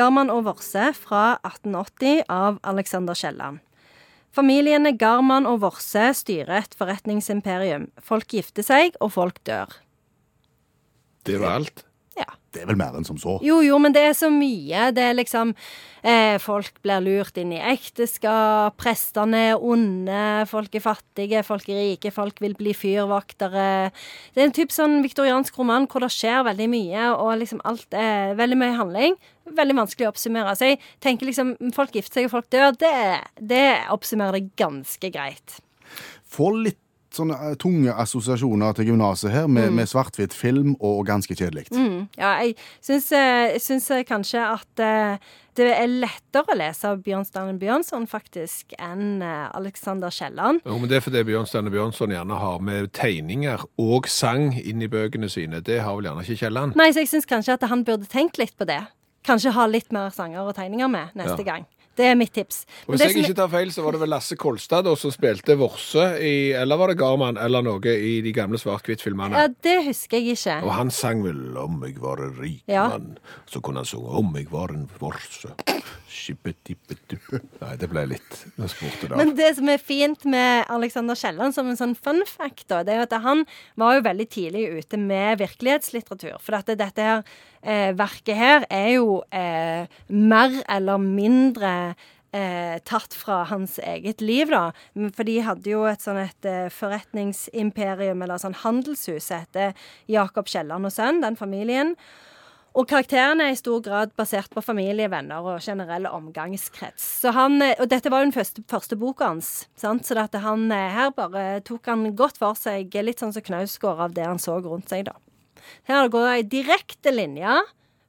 Garman og Vorse fra 1880 av Alexander Kielland. Familiene Garman og Vorse styrer et forretningsimperium. Folk gifter seg, og folk dør. Det var alt. Det er vel mer enn som så. Jo, jo, men det er så mye. Det er liksom eh, Folk blir lurt inn i ekteskap, prestene er onde, folk er fattige, folk er rike, folk vil bli fyrvaktere. Det er en type sånn viktoriansk roman hvor det skjer veldig mye, og liksom alt er veldig mye handling. Veldig vanskelig å oppsummere. Så jeg tenker liksom Folk gifter seg, og folk dør. Det, det oppsummerer det ganske greit. Få litt sånne eh, tunge assosiasjoner til gymnaset her, med, med svart-hvitt film og ganske kjedelig. Mm, ja, jeg syns, eh, jeg syns eh, kanskje at det er lettere å lese Bjørnstjerne Bjørnson faktisk enn Alexander Kielland. Jo, men Det er fordi Bjørnstjerne Bjørnson gjerne har med tegninger og sang inn i bøkene sine. Det har vel gjerne ikke Kielland. Nei, så jeg syns kanskje at han burde tenkt litt på det. Kanskje ha litt mer sanger og tegninger med neste Ja. gang. Det er mitt tips. Og Men Hvis jeg som- ikke tar feil, så var det vel Lasse Kolstad da, som spilte Vorse i Eller var det Garman eller noe i de gamle svart-hvitt-filmene? ja, det husker jeg ikke. Og han sang vel 'Om jeg var en rik Ja. mann'. Så kunne han synge 'Om jeg var en vorse'. Nei, det ble litt Nå spurte. Men det som er fint med Alexander Kielland som en sånn fun fact, da, det er jo at han var jo veldig tidlig ute med virkelighetslitteratur. For dette, dette her eh, verket her er jo eh, mer eller mindre Eh, tatt fra hans eget liv, da. For de hadde jo et sånn et eh, forretningsimperium, eller sånn handelshus, etter Jakob Kielland og sønn, den familien. Og karakterene er i stor grad basert på familie, venner og generell omgangskrets. Så han, eh, og dette var jo den første, første boka hans, sant? så at han eh, her bare tok han godt for seg, litt sånn som Knausgård av det han så rundt seg, da. Her går det ei direkte linje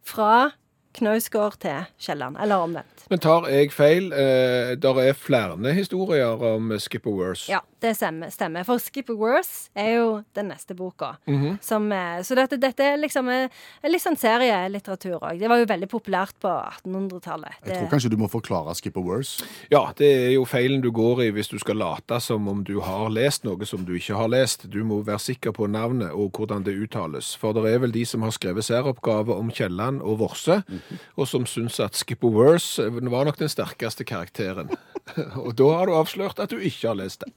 fra Knausgård til Kielland, eller omvendt. Men tar jeg feil? Eh, der er flere historier om Skipper Worse. Ja, det stemmer. stemmer. For Skipper Worse er jo den neste boka. som, eh, så dette, dette er liksom eh, en litt sånn serielitteratur òg. Det var jo veldig populært på 1800-tallet. Jeg tror kanskje du må forklare Skipper Worse. Ja, det er jo feilen du går i hvis du skal late som om du har lest noe som du ikke har lest. Du må være sikker på navnet og hvordan det uttales. For det er vel de som har skrevet særoppgave om Kielland og Vorse, og som syns at Skipper Worse var nok den sterkeste karakteren. og da har du avslørt at du ikke har lest det.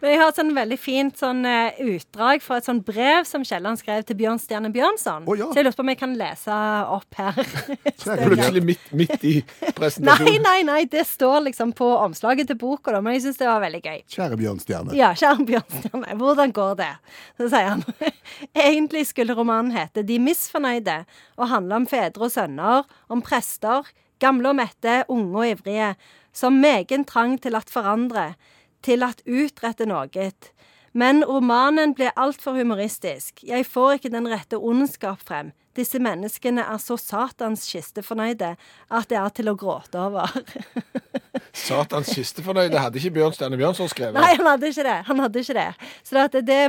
Men jeg har et sånn veldig fint sånn eh, utdrag fra et sånn brev som Kielland skrev til Bjørnstjerne Bjørnson. Oh, ja. Så jeg lurte på om jeg kan lese opp her. Plutselig midt, midt i nei, presentasjonen. nei, nei, det står liksom på omslaget til boka, da, men jeg syns det var veldig gøy. Kjære Bjørnstjerne. Ja, kjære Bjørnstjerne, hvordan går det? Så sier han egentlig skulle romanen hete De misfornøyde og handle om fedre og sønner, om prester, gamle og mette, unge og ivrige, som megen trang til at forandre, til at utrette noe. Men romanen ble altfor humoristisk. Jeg får ikke den rette ondskap frem. Disse menneskene er så satans kistefornøyde at det er til å gråte over. Satans kistefornøyde hadde ikke Bjørn Stjerne Bjørnson skrevet. Nei, han hadde ikke det. Han hadde ikke det. Så det, det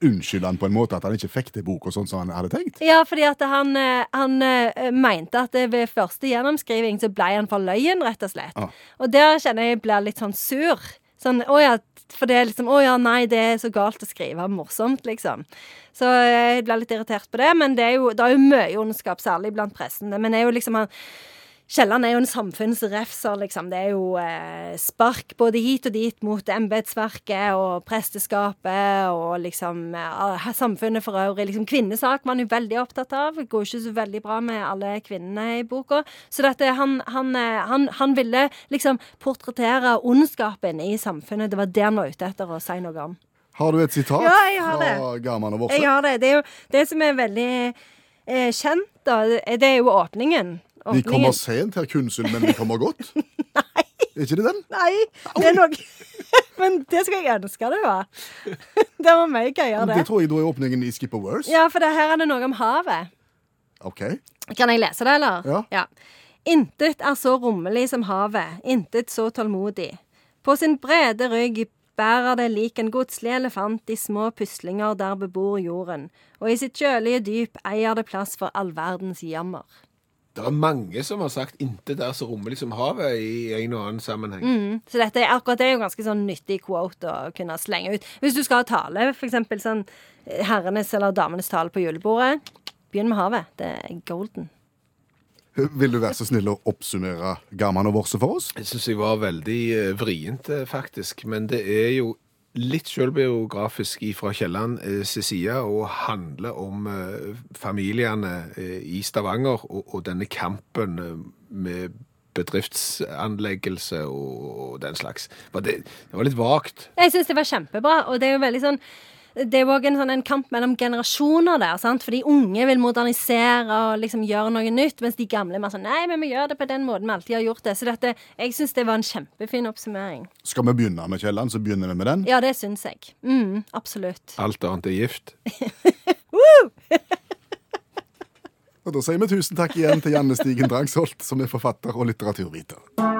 er ma- Unnskyld han på en måte at han ikke fikk til boka sånn som han hadde tenkt? Ja, fordi at han, eh, han eh, mente at ved første gjennomskriving så ble han for løyen, rett og slett. Ah. Og der kjenner jeg blir litt sånn sur. Sånn, å ja, for det er liksom Å ja, nei, det er så galt å skrive morsomt, liksom. Så eh, jeg blir litt irritert på det. Men det er jo, det er jo mye ondskap, særlig blant pressene. Men det er jo liksom han Kielland er jo en samfunnsrefser, liksom. Det er jo eh, spark både hit og dit mot embetsverket og presteskapet og liksom eh, samfunnet for øvrig. Liksom Kvinnesak var han jo veldig opptatt av. Det går ikke så veldig bra med alle kvinnene i boka. Så dette, han, han, eh, han, han ville liksom portrettere ondskapen i samfunnet. Det var det han var ute etter å si noe om. Har du et sitat Ja, jeg har det. fra Garman og Vorse? Jeg har det. Det er jo det som er veldig eh, kjent, da. Det er jo åpningen. Vi kommer sent her, Kunsund, men vi kommer godt. Nei. Er ikke det den? Nei, det er noe Men det skal jeg ønske det var. Det var mye gøyere, Det det. tror jeg da er åpningen i Skipper Worse. Ja, for det her er det noe om havet. OK. Kan jeg lese det, eller? Ja. Intet er så rommelig som havet, intet så tålmodig. På sin brede rygg bærer det lik en godslig elefant de små puslinger der bebor jorden, og i sitt kjølige dyp eier det plass for all verdens jammer. Det er mange som har sagt 'intet er så rommelig som havet' i en og annen sammenheng. Mm. Så dette, er- akkurat det er jo ganske sånn nyttig quote å kunne slenge ut. Hvis du skal ha tale, eksempel sånn eh, herrenes eller damenes tale på julebordet, Begynn med havet. Det er golden. Vil du være så snill å oppsummere gamene og Vorse for oss? Jeg syns jeg var veldig eh, vrient, eh, faktisk. Men det er jo litt selvbiografisk fra Kielland eh, side og handler om eh, familiene eh, i Stavanger og, denne kampen med bedriftsanleggelse og den slags. Det, det var litt vagt. Jeg syns det var kjempebra, og det er jo veldig sånn det er jo òg en, sånn, en kamp mellom generasjoner der. sant? For de unge vil modernisere og liksom gjøre noe nytt, mens de gamle er mer sånn Nei, men vi gjør det på den måten vi alltid har gjort det. Så dette, jeg syns det var en kjempefin oppsummering. Skal vi begynne med Kielland, så begynner vi med den. Ja, det syns jeg. Mm, absolutt. Alt annet er gift. Og da sier vi tusen takk igjen til Janne Stigen Drangsholt, som er forfatter og litteraturviter.